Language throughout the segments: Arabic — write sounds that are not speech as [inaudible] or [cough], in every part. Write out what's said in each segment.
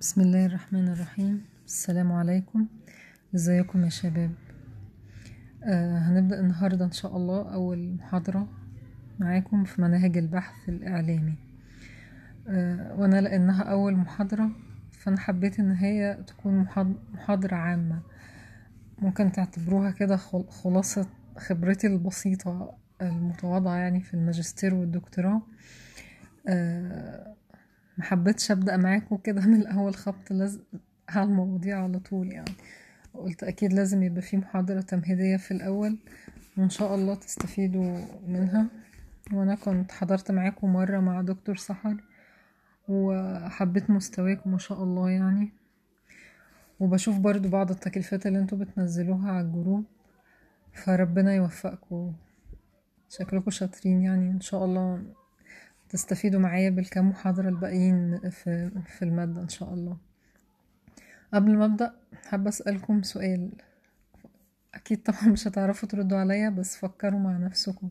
بسم الله الرحمن الرحيم. السلام عليكم. ازيكم يا شباب؟ آه هنبدأ النهاردة إن شاء الله أول محاضرة معاكم في مناهج البحث الإعلامي. آه وأنا لأنها أول محاضرة فأنا حبيت إن هي تكون محاض- محاضرة عامة. ممكن تعتبروها كده خل- خلاصة خبرتي البسيطة المتواضعة يعني في الماجستير والدكتوراه. آه محبتش أبدأ معاكم كده من الأول خبط لازم على المواضيع على طول يعني. قلت أكيد لازم يبقى في محاضرة تمهيدية في الأول وإن شاء الله تستفيدوا منها. وأنا كنت حضرت معاكم مرة مع دكتور سحر وحبيت مستواكم ما شاء الله يعني. وبشوف برضو بعض التكليفات اللي أنتوا بتنزلوها على الجروب فربنا يوفقكم شكلكم شاطرين يعني إن شاء الله تستفيدوا معايا بالكام محاضرة الباقيين في, في المادة إن شاء الله. قبل ما أبدأ حابة أسألكم سؤال. أكيد طبعا مش هتعرفوا تردوا عليا بس فكروا مع نفسكم.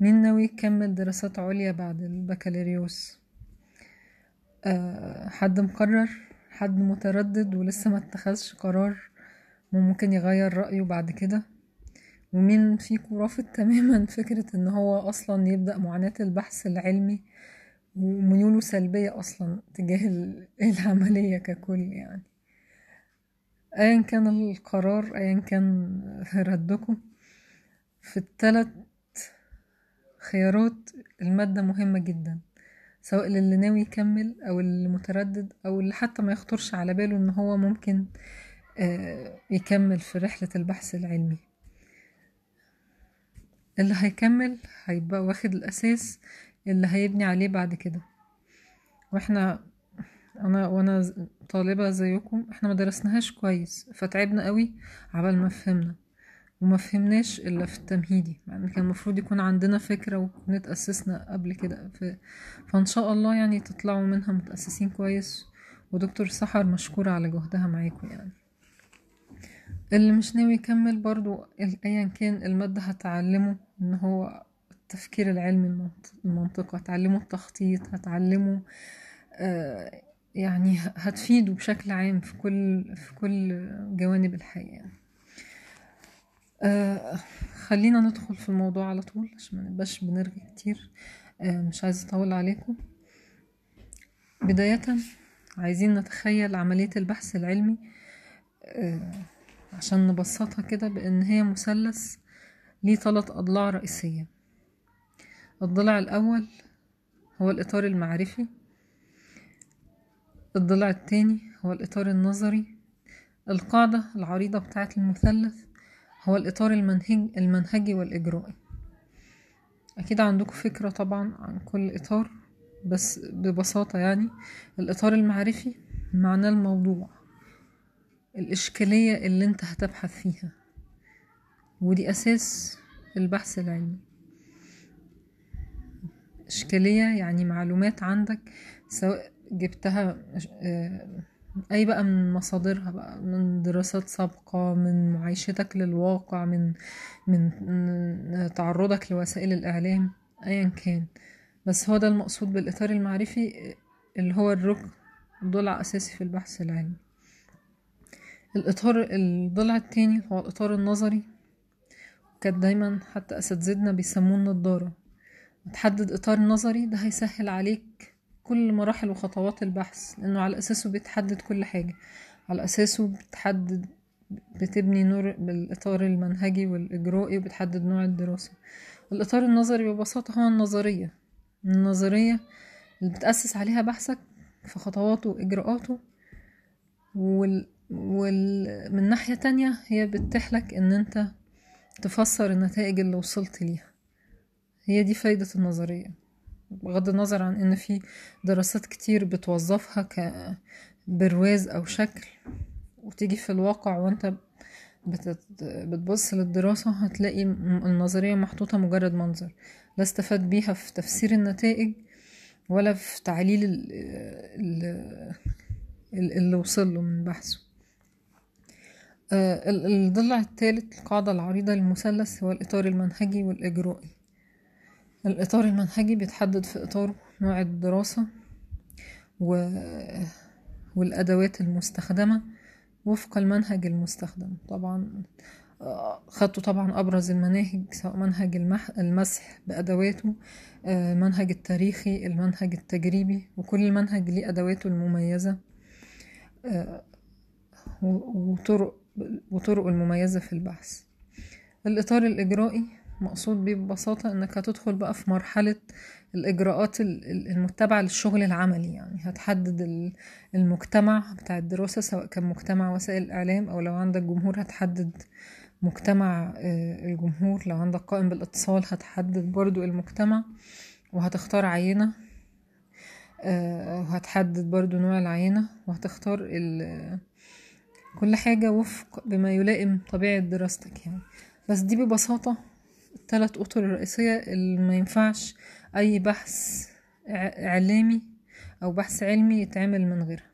مين ناوي يكمل دراسات عليا بعد البكالوريوس؟ أه حد مقرر؟ حد متردد ولسه ما اتخذش قرار؟ وممكن يغير رأيه بعد كده؟ ومين فيكم رافض تماما [laughs] فكرة إن هو أصلا يبدأ معاناة البحث العلمي وميوله سلبية أصلا تجاه ال- [laughs] العملية ككل يعني. ايا كان القرار ايا كان ردكم. في الثلاث خيارات المادة مهمة جدا سواء للي ناوي يكمل أو اللي متردد أو اللي حتى ما يخطرش على باله إن هو ممكن آه، يكمل في رحلة البحث العلمي. اللي هيكمل هيبقى واخد الأساس اللي هيبني عليه بعد كده. وإحنا أنا وأنا طالبة زيكم إحنا ما درسناهاش كويس فتعبنا قوي عبال ما فهمنا. وما فهمناش إلا في التمهيدي يعني كان المفروض يكون عندنا فكرة وكنا اتأسسنا قبل كده. ف... فإن شاء الله يعني تطلعوا منها متأسسين كويس. ودكتور سحر مشكورة على جهدها معاكم يعني. اللي مش ناوي يكمل برضو ايا كان المادة هتعلمه. إن هو التفكير العلمي المنط- المنطقي هتعلمه التخطيط هتعلمه آه، يعني هتفيده بشكل عام في كل في كل جوانب الحياة. آه، خلينا ندخل في الموضوع على طول عشان ما نبقاش بنرغي كتير آه، مش عايزة أطول عليكم بداية عايزين نتخيل عملية البحث العلمي عشان نبسطها كده بأن هي مثلث ليه ثلاث أضلاع رئيسية. الضلع الأول هو الإطار المعرفي. الضلع التاني هو الإطار النظري. القاعدة العريضة بتاعة المثلث هو الإطار المنهج المنهجي والإجرائي. أكيد عندكم فكرة طبعا عن كل إطار بس ببساطة يعني. الإطار المعرفي معناه الموضوع الإشكالية اللي أنت هتبحث فيها. ودي أساس البحث العلمي. إشكالية يعني معلومات عندك سواء جبتها آه، أي بقى من مصادرها بقى من دراسات سابقة من معايشتك للواقع من من تعرضك لوسائل الإعلام أيا كان. بس هو ده المقصود بالإطار المعرفي اللي هو الركن ضلع أساسي في البحث العلمي. الإطار الضلع التاني هو الإطار النظري. كانت دايما حتى أساتذتنا بيسموه النضارة تحدد إطار نظري ده هيسهل عليك كل مراحل وخطوات البحث لأنه على أساسه بيتحدد كل حاجة. على أساسه بتحدد بتبني نور بالإطار المنهجي والإجرائي وبتحدد نوع الدراسة. الإطار النظري ببساطة هو النظرية. النظرية اللي بتأسس عليها بحثك في خطواته وإجراءاته وال... وال... من ناحية تانية هي بتتيح إن أنت تفسر النتائج اللي وصلت ليها هي دي فايدة النظرية بغض النظر عن إن في دراسات كتير بتوظفها كبرواز أو شكل وتيجي في الواقع وأنت. بتبص للدراسة هتلاقي النظرية محطوطة مجرد منظر لا استفاد بيها في تفسير النتائج ولا في تعليل ال... ال... ال- اللي وصل له من بحثه الضلع الثالث القاعدة العريضة للمثلث هو الإطار المنهجي والإجرائي. الإطار المنهجي بيتحدد في إطاره نوع الدراسة و والأدوات المستخدمة وفق المنهج المستخدم. طبعا آه، خدتوا طبعا أبرز المناهج سواء منهج المح المسح بأدواته آه، المنهج التاريخي المنهج التجريبي وكل منهج ليه أدواته المميزة. آه، وطرق وطرق المميزة في البحث. الإطار الإجرائي مقصود بيه ببساطة إنك هتدخل بقى في مرحلة الإجراءات المتبعة للشغل العملي يعني. هتحدد المجتمع بتاع الدراسة سواء كان مجتمع وسائل الإعلام أو لو عندك جمهور هتحدد مجتمع آه، الجمهور. لو عندك قائم بالاتصال هتحدد برضو المجتمع وهتختار عينة آه، وهتحدد برضو نوع العينة وهتختار كل حاجة وفق بما يلائم طبيعة دراستك يعني. بس دي ببساطة الثلاث أطر الرئيسية اللي ما ينفعش أي بحث إعلامي أو بحث علمي يتعمل من غيرها.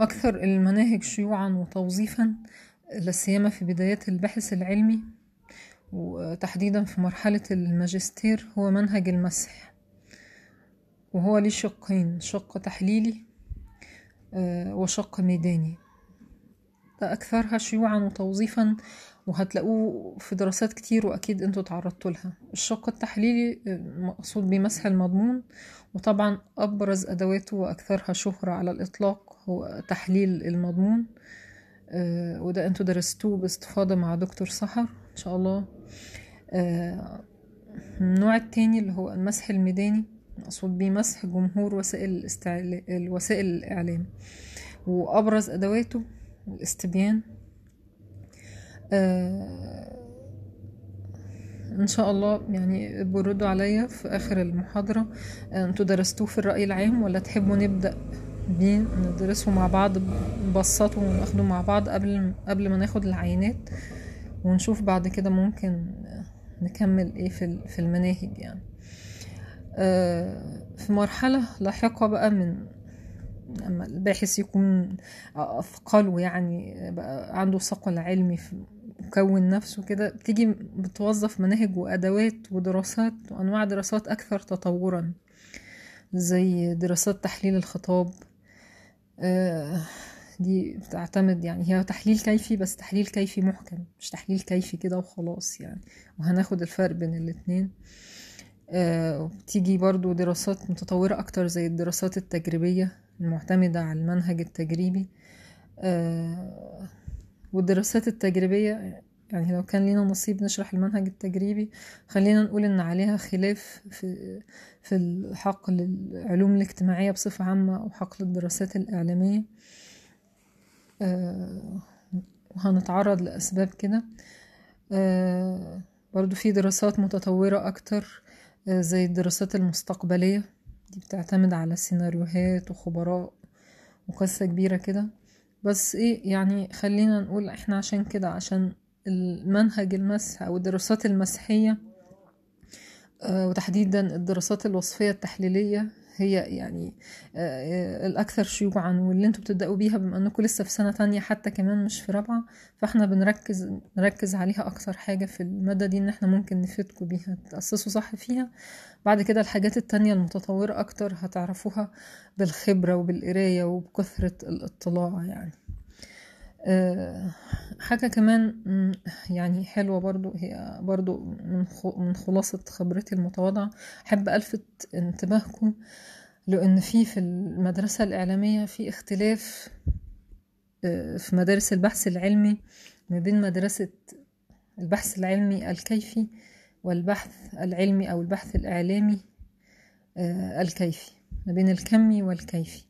أكثر المناهج شيوعا وتوظيفا لاسيما في بدايات البحث العلمي وتحديدا في مرحلة الماجستير هو منهج المسح. وهو ليه شقين شق تحليلي آه، وشق ميداني. أكثرها شيوعا وتوظيفا وهتلاقوه في دراسات كتير وأكيد أنتوا تعرضتوا لها. الشق التحليلي مقصود بمسح المضمون وطبعا أبرز أدواته وأكثرها شهرة على الإطلاق هو تحليل المضمون. آه وده أنتوا درستوه باستفاضة مع دكتور سحر إن شاء الله. آه النوع التاني اللي هو المسح الميداني مقصود بيه مسح جمهور وسائل الاستعل... وسائل الإعلام. وأبرز أدواته الاستبيان. آه إن شاء الله يعني بردوا عليا في آخر المحاضرة. آه أنتوا درستوه في الرأي العام ولا تحبوا نبدأ بيه؟ ندرسه مع بعض نبسطه وناخده مع بعض قبل قبل ما ناخد العينات. ونشوف بعد كده ممكن نكمل إيه في في المناهج يعني. آه في مرحلة لاحقة بقى من لما الباحث يكون أثقله يعني عنده ثقل علمي في مكون نفسه كده بتيجي بتوظف مناهج وأدوات ودراسات وأنواع دراسات أكثر تطورا زي دراسات تحليل الخطاب. آه، دي بتعتمد يعني هي تحليل كيفي بس تحليل كيفي محكم مش تحليل كيفي كده وخلاص يعني. وهناخد الفرق بين الاتنين. آه، تيجي برضو دراسات متطورة أكتر زي الدراسات التجريبية. المعتمدة على المنهج التجريبي. آه، والدراسات التجريبية يعني لو كان لينا نصيب نشرح المنهج التجريبي خلينا نقول إن عليها خلاف في في الحق للعلوم الاجتماعية بصفة عامة أو حق للدراسات الإعلامية. آه، وهنتعرض لأسباب كده. آه، برضو في دراسات متطورة أكتر زي الدراسات المستقبلية. دي بتعتمد على سيناريوهات وخبراء وقصة كبيرة كده. بس إيه يعني خلينا نقول إحنا عشان كده عشان المنهج المسح أو الدراسات المسحية آه، وتحديدا الدراسات الوصفية التحليلية هي يعني آه، الأكثر شيوعا واللي أنتوا بتبدأوا بيها بما أنكم لسه في سنة تانية حتى كمان مش في رابعة فإحنا بنركز نركز عليها أكثر حاجة في المادة دي إن إحنا ممكن نفيدكم بيها تأسسوا صح فيها. بعد كده الحاجات التانية المتطورة أكتر هتعرفوها بالخبرة وبالقراية وبكثرة الاطلاع يعني. حاجة كمان يعني حلوة برضو هي برضو من خلاصة خبرتي المتواضعة أحب ألفت انتباهكم لأن في في المدرسة الإعلامية في اختلاف أه في مدارس البحث العلمي ما بين مدرسة البحث العلمي الكيفي والبحث العلمي أو البحث الإعلامي أه الكيفي ما بين الكمي والكيفي.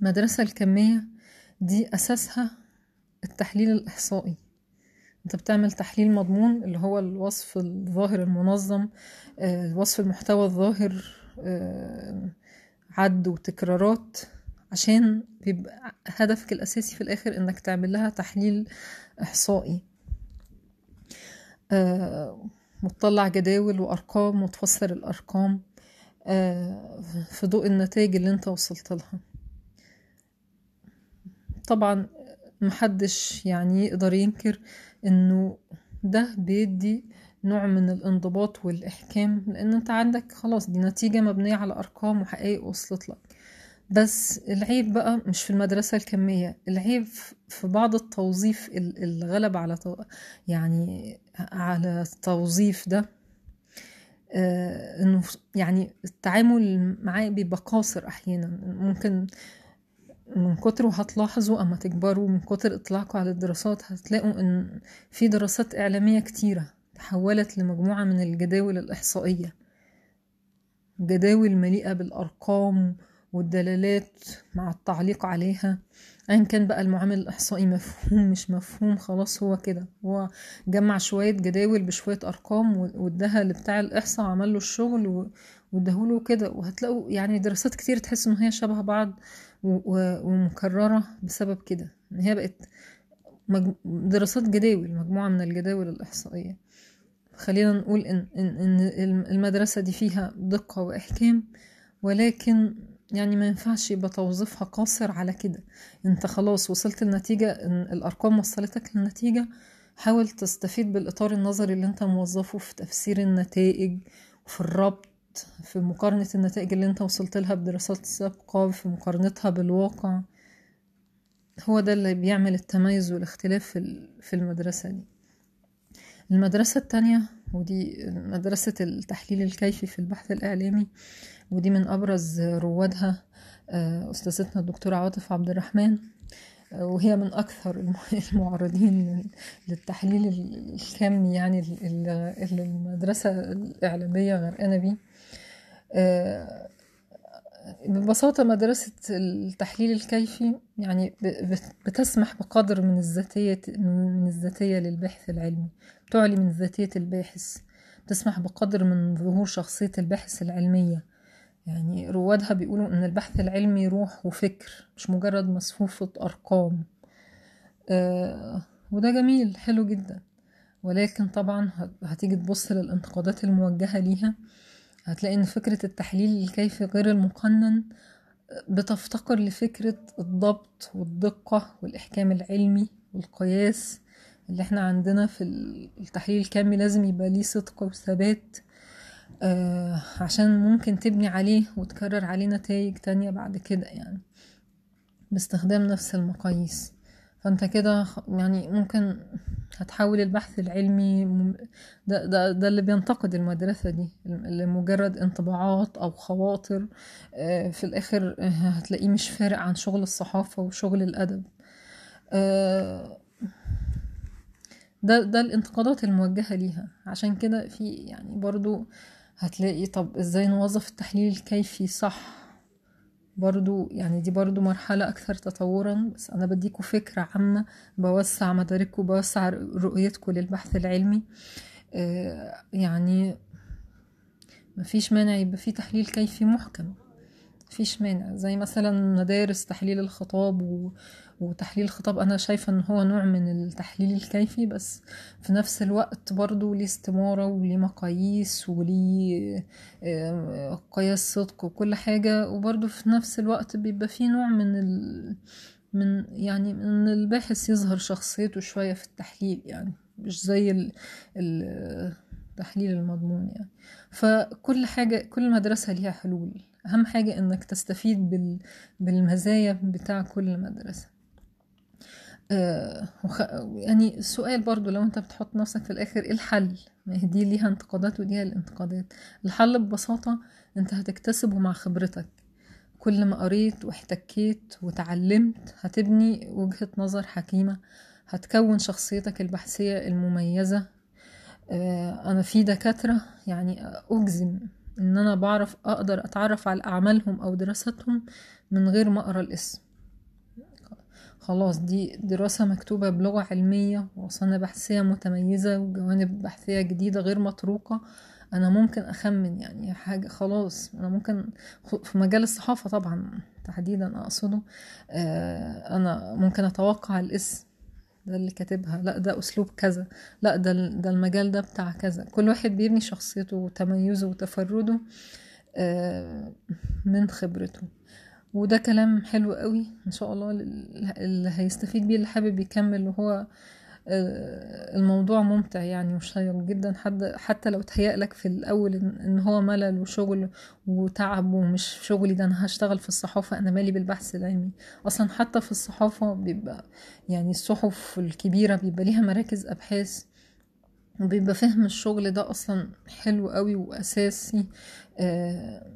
المدرسة الكمية دي أساسها التحليل الإحصائي. أنت بتعمل تحليل مضمون اللي هو الوصف الظاهر المنظم آه، وصف المحتوى الظاهر آه، عد وتكرارات عشان بيبقى هدفك الأساسي في الآخر إنك تعمل لها تحليل إحصائي. وتطلع آه، جداول وأرقام وتفسر الأرقام في ضوء النتائج اللي أنت وصلت لها. طبعا محدش يعني يقدر ينكر إنه ده بيدي نوع من الانضباط والإحكام لأن أنت عندك خلاص دي نتيجة مبنية على أرقام وحقائق وصلت لك. بس العيب بقى مش في المدرسة الكمية العيب في بعض التوظيف الغلب على يعني على التوظيف ده آه إنه يعني التعامل معاه بيبقى قاصر أحيانا. ممكن من كتر هتلاحظوا أما تكبروا من كتر اطلاعكم على الدراسات هتلاقوا إن في دراسات إعلامية كتيرة تحولت لمجموعة من الجداول الإحصائية. جداول مليئة بالأرقام والدلالات مع التعليق عليها. ايا كان بقى المعامل الإحصائي مفهوم مش مفهوم خلاص هو كده. هو جمع شوية جداول بشوية أرقام واداها لبتاع الإحصاء عمل له الشغل واداهوله كده. وهتلاقوا يعني دراسات كتير تحس إن هي شبه بعض. ومكررة بسبب كده. إن هي بقت دراسات جداول مجموعة من الجداول الإحصائية. خلينا نقول ان ان المدرسة دي فيها دقة وإحكام ولكن يعني ما ينفعش يبقى توظيفها قاصر على كده. أنت خلاص وصلت النتيجة إن الأرقام وصلتك للنتيجة حاول تستفيد بالإطار النظري اللي أنت موظفه في تفسير النتائج وفي الربط في مقارنة النتائج اللي انت وصلت لها بدراسات سابقة في مقارنتها بالواقع. هو ده اللي بيعمل التميز والاختلاف في المدرسة دي. المدرسة التانية ودي مدرسة التحليل الكيفي في البحث الإعلامي ودي من أبرز روادها آه، أستاذتنا الدكتورة عاطف عبد الرحمن آه، وهي من أكثر المعرضين للتحليل الكمي يعني اللي المدرسة الإعلامية غرقانة بيه. ببساطة مدرسة التحليل الكيفي يعني بتسمح بقدر من الذاتية من الذاتية للباحث العلمي تعلي من ذاتية الباحث تسمح بقدر من ظهور شخصية الباحث العلمية. يعني روادها بيقولوا إن البحث العلمي روح وفكر مش مجرد مصفوفة أرقام. آه وده جميل حلو جدا. ولكن طبعا هتيجي تبص للانتقادات الموجهة ليها هتلاقي إن فكرة التحليل الكيفي غير المقنن بتفتقر لفكرة الضبط والدقة والإحكام العلمي والقياس اللي إحنا عندنا في التحليل الكمي لازم يبقى ليه صدق وثبات آه عشان ممكن تبني عليه وتكرر عليه نتائج تانية بعد كده يعني باستخدام نفس المقاييس. فانت كده يعني ممكن هتحول البحث العلمي ده, ده, ده اللي بينتقد المدرسة دي اللي مجرد انطباعات أو خواطر آه، في الآخر هتلاقيه مش فارق عن شغل الصحافة وشغل الأدب. آه، ده ده الانتقادات الموجهة ليها. عشان كده في يعني برضو هتلاقي طب إزاي نوظف التحليل الكيفي صح؟ برضو يعني دي برضو مرحلة أكثر تطورا بس أنا بديكوا فكرة عامة بوسع مداركوا بوسع رؤيتكوا للبحث العلمي. آه يعني مفيش مانع يبقى في تحليل كيفي محكم. مفيش مانع. زي مثلا مدارس تحليل الخطاب و... وتحليل الخطاب أنا شايفة إن هو نوع من التحليل الكيفي بس في نفس الوقت برضو ليه استمارة وليه مقاييس وليه آه، قياس صدق وكل حاجة. وبرضو في نفس الوقت بيبقى فيه نوع من ال... من يعني من الباحث يظهر شخصيته شوية في التحليل يعني مش زي ال... التحليل المضمون يعني. فكل حاجة كل مدرسة ليها حلول. أهم حاجة إنك تستفيد بال... بالمزايا بتاع كل مدرسة آه وخ... يعني السؤال برضو لو أنت بتحط نفسك في الآخر إيه الحل؟ ما هي دي ليها انتقادات ودي الانتقادات. الحل ببساطة أنت هتكتسبه مع خبرتك. كل ما قريت واحتكيت وتعلمت هتبني وجهة نظر حكيمة هتكون شخصيتك البحثية المميزة. آه أنا في دكاترة يعني أجزم إن أنا بعرف أقدر أتعرف على أعمالهم أو دراستهم من غير ما أقرأ الاسم. خلاص دي دراسة مكتوبة بلغة علمية وصنة بحثية متميزة وجوانب بحثية جديدة غير مطروقة أنا ممكن أخمن يعني حاجة خلاص أنا ممكن في مجال الصحافة طبعا تحديدا أقصده آه، أنا ممكن أتوقع الاسم ده اللي كاتبها. لا ده أسلوب كذا. لا ده, ده المجال ده بتاع كذا. كل واحد بيبني شخصيته وتميزه وتفرده آه، من خبرته. وده كلام حلو قوي ان شاء الله اللي هيستفيد بيه اللي حابب يكمل وهو الموضوع ممتع يعني وشيق جدا. حد حتى لو تهيألك في الأول إن هو ملل وشغل وتعب ومش شغلي ده أنا هشتغل في الصحافة أنا مالي بالبحث العلمي. أصلا حتى في الصحافة بيبقى يعني الصحف الكبيرة بيبقى ليها مراكز أبحاث وبيبقى فهم الشغل ده أصلا حلو قوي وأساسي آه،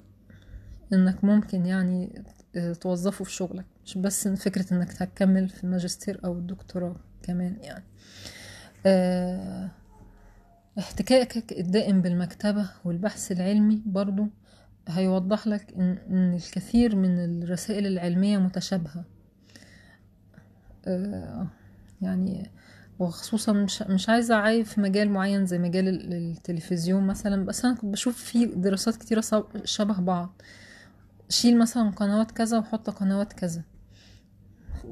إنك ممكن يعني آه، توظفه في شغلك. مش بس فكرة إنك هتكمل في الماجستير أو الدكتوراه. كمان يعني. آه، احتكاكك الدائم بالمكتبة والبحث العلمي برضو هيوضح لك إن الكثير من الرسائل العلمية متشابهة. آه، يعني وخصوصا مش, مش عايزة أعيب في مجال معين زي مجال ال- التلفزيون مثلا بس أنا كنت بشوف فيه دراسات كتيرة شبه بعض. شيل مثلا قنوات كذا وحط قنوات كذا.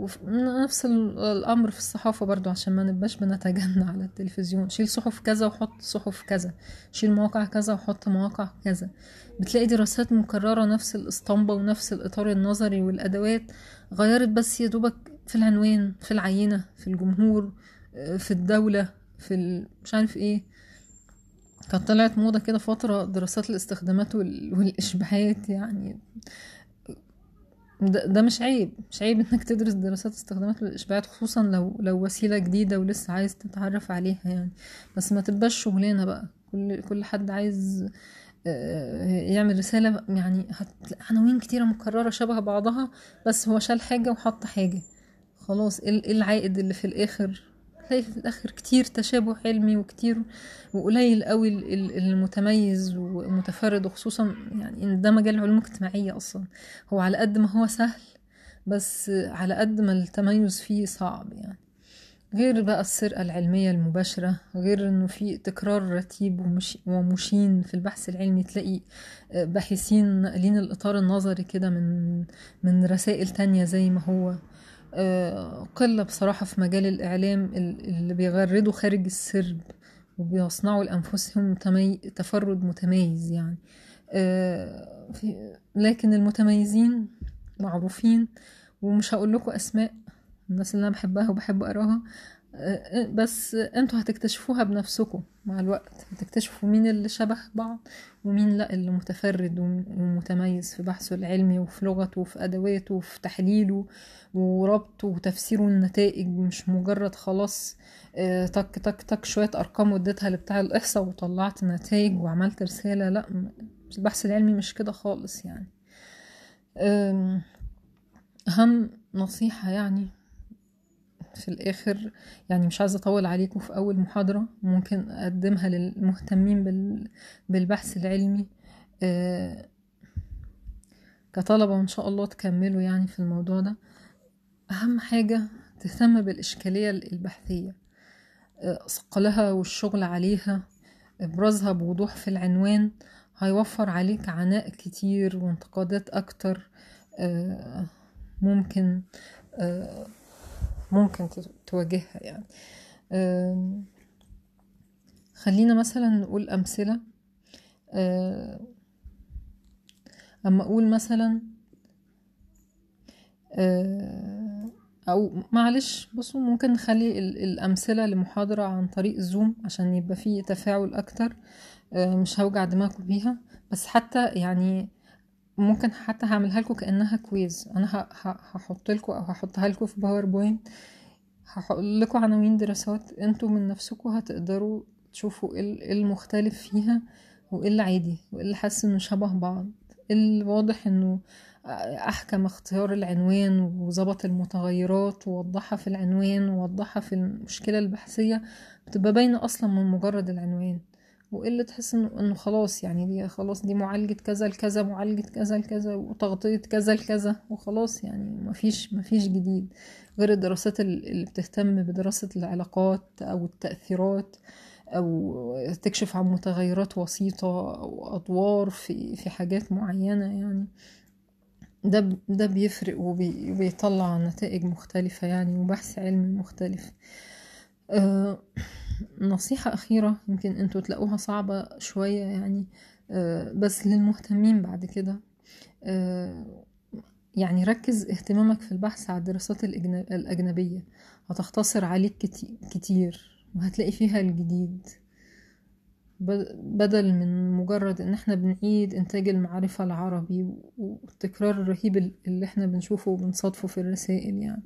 وف- نفس ال- الأمر في الصحافة برضو عشان ما نبقاش بنتجنى على التلفزيون. شيل صحف كذا وحط صحف كذا. شيل مواقع كذا وحط مواقع كذا. بتلاقي دراسات مكررة نفس الأسطمبة ونفس الإطار النظري والأدوات غيرت بس يا دوبك في العنوان في العينة في الجمهور آه، في الدولة في. مش عارف إيه. كانت طلعت موضة كده فترة دراسات الاستخدامات وال... والإشباعات يعني ده, ده مش عيب. مش عيب إنك تدرس دراسات استخدامات والاشباعات خصوصا لو لو وسيلة جديدة ولسه عايز تتعرف عليها يعني. بس ما تبقاش شغلانة بقى. كل كل حد عايز آه، يعمل رسالة يعني عناوين كتيرة مكررة شبه بعضها بس هو شال حاجة وحط حاجة. خلاص إيه إيه العائد اللي في الآخر؟ تلاقي في الآخر كتير تشابه علمي وكتير وقليل قوي ال- ال- المتميز ومتفرد وخصوصا يعني إن ده مجال علوم اجتماعيه أصلا. هو على قد ما هو سهل بس على قد ما التميز فيه صعب يعني. غير بقى السرقة العلمية المباشرة غير إنه في تكرار رتيب ومش ومشين في البحث العلمي تلاقي باحثين ناقلين الإطار النظري كده من من رسائل تانية زي ما هو. قلة بصراحة في مجال الإعلام ال- اللي بيغردوا خارج السرب وبيصنعوا لأنفسهم. تفرد متميز يعني آه،. لكن المتميزين معروفين ومش هقول لكم أسماء الناس اللي أنا بحبها وبحب أقراها آه، بس أنتوا هتكتشفوها بنفسكم مع الوقت. هتكتشفوا مين اللي شبه بعض ومين لا اللي متفرد وم- ومتميز في بحثه العلمي وفي لغته وفي أدواته وفي تحليله وربطه وتفسيره النتائج مش مجرد خلاص آه، تك تك تك شوية أرقام وديتها لبتاع الإحصاء وطلعت نتائج وعملت رسالة. لا البحث العلمي مش كده خالص يعني. أم، أهم نصيحة يعني في الآخر يعني مش عايزة أطول عليكم في أول محاضرة ممكن أقدمها للمهتمين بال- بالبحث العلمي. آه، كطلبة وإن شاء الله تكملوا يعني في الموضوع ده. أهم حاجة تهتم بالإشكالية البحثية. آه، صقلها والشغل عليها إبرازها بوضوح في العنوان هيوفر عليك عناء كتير وانتقادات أكتر. آه، ممكن آه، ممكن تواجهها يعني. خلينا مثلا نقول أمثلة. آه، أما أقول مثلا آه، أو معلش بصوا ممكن نخلي ال- الأمثلة لمحاضرة عن طريق زوم عشان يبقى فيه تفاعل أكتر. آه، مش هوجع دماغكم بيها. بس حتى يعني ممكن حتى هعملها لكم كأنها quiz ه- هحط لكم أو هحطها لكم في PowerPoint هقول لكم عناوين دراسات أنتوا من نفسكم هتقدروا تشوفوا إيه إيه المختلف فيها وإيه العادي وإيه اللي حاسس إنه شبه بعض. إيه الواضح إنه أحكم اختيار العنوان وظبط المتغيرات ووضحها في العنوان ووضحها في المشكلة البحثية. بتبقى باينة أصلا من مجرد العنوان. اللي تحس انه خلاص يعني دي خلاص دي معالجة كذا لكذا معالجة كذا لكذا وتغطية كذا لكذا وخلاص يعني مفيش مفيش جديد. غير الدراسات ال- اللي بتهتم بدراسة العلاقات أو التأثيرات أو تكشف عن متغيرات وسيطة أو أدوار في في حاجات معينة يعني. ده ده بيفرق وبي- وبيطلع نتائج مختلفة يعني وبحث علمي مختلف. آه، نصيحة أخيرة يمكن أنتوا تلاقوها صعبة شوية يعني آه، بس للمهتمين بعد كده. آه، يعني ركز اهتمامك في البحث على الدراسات الأجنبية. هتختصر عليك كتير وهتلاقي فيها الجديد. بدل من مجرد إن إحنا بنعيد إنتاج المعرفة العربي والتكرار الرهيب اللي إحنا بنشوفه وبنصادفه في الرسائل يعني.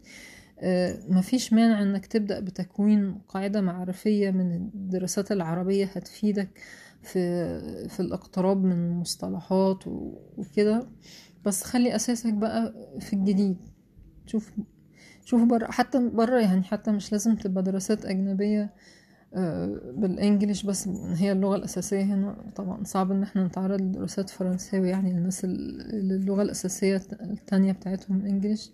مفيش مانع إنك تبدأ بتكوين قاعدة معرفية من الدراسات العربية هتفيدك في, في الاقتراب من المصطلحات وكده. بس خلي أساسك بقى في الجديد. شوف شوف بره حتى بره يعني حتى مش لازم تبقى دراسات أجنبية آه، بالإنجليش بس هي اللغة الأساسية هنا. طبعا صعب إن إحنا نتعرض لدراسات فرنساوي يعني الناس اللي اللغة الأساسية التانية بتاعتهم الانجليش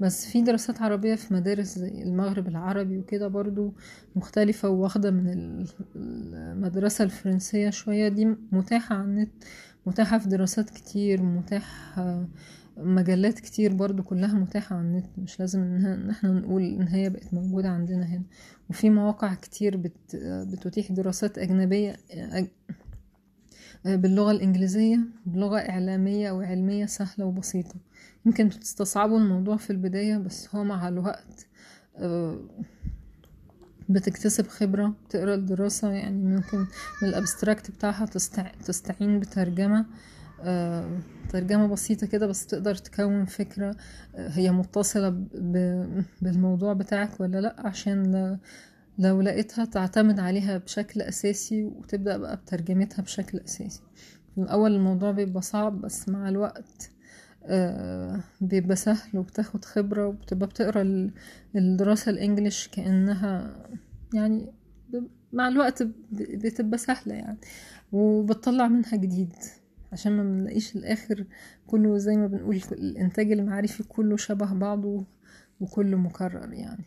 بس في دراسات عربية في مدارس زي المغرب العربي وكده برضو مختلفة وواخدة من المدرسة الفرنسية شوية. دي متاحة على النت متاحة في دراسات كتير متاح مجلات كتير برضو كلها متاحة على النت. مش لازم إن إحنا نقول إن هي بقت موجودة عندنا هنا. وفي مواقع كتير بت بتتيح دراسات أجنبية باللغة الإنجليزية بلغة إعلامية أو علمية سهلة وبسيطة. يمكن تستصعبوا الموضوع في البداية بس هو مع الوقت بتكتسب خبرة تقرا الدراسة يعني ممكن من الأبستراكت بتاعها تستعين بترجمة آه، ترجمة بسيطة كده بس تقدر تكون فكرة آه، هي متصلة بالموضوع بتاعك ولا لأ؟ عشان لو لقيتها تعتمد عليها بشكل أساسي وتبدأ بقى بترجمتها بشكل أساسي. في الأول الموضوع بيبقى صعب بس مع الوقت آه، بيبقى سهل وبتاخد خبرة وبتبقى بتقرأ الدراسة الإنجليش كأنها يعني مع الوقت بتبقى سهلة يعني وبتطلع منها جديد. عشان ما بنلاقيش الآخر كله زي ما بنقول الإنتاج المعرفي كله شبه بعضه وكله مكرر يعني.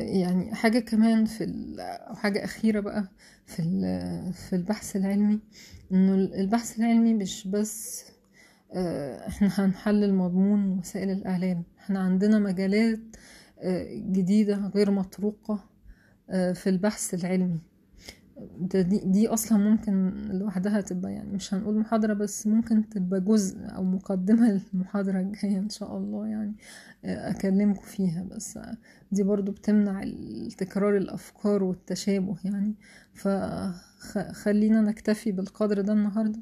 يعني حاجة كمان في أو حاجة أخيرة بقى في في البحث العلمي إنه البحث العلمي مش بس آه، إحنا هنحلل مضمون وسائل الإعلام إحنا عندنا مجالات آه، جديدة غير مطروقة آه، في البحث العلمي. دي, دي أصلا ممكن لوحدها تبقى يعني مش هنقول محاضرة بس ممكن تبقى جزء أو مقدمة للمحاضرة الجاية إن شاء الله يعني أكلمكم فيها. بس دي برضو بتمنع تكرار الأفكار والتشابه يعني. فخلينا نكتفي بالقدر ده النهارده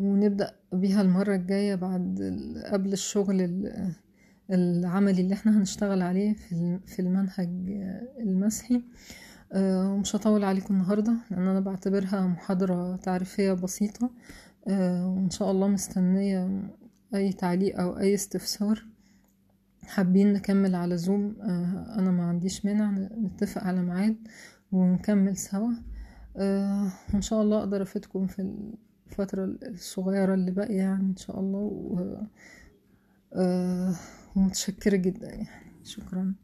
ونبدأ بيها المرة الجاية بعد قبل الشغل العملي اللي إحنا هنشتغل عليه في المنهج المسحي. آه، ومش هطول عليكم النهاردة لأن أنا بعتبرها محاضرة تعريفية بسيطة. آه، وإن شاء الله مستنية أي تعليق أو أي استفسار. حابين نكمل على زوم آه، أنا ما عنديش مانع نتفق على ميعاد ونكمل سوا. وإن شاء الله أقدر أفيدكم في الفترة الصغيرة اللي باقية يعني إن شاء الله. و... آه، ومتشكرة جدا يعني. شكرا.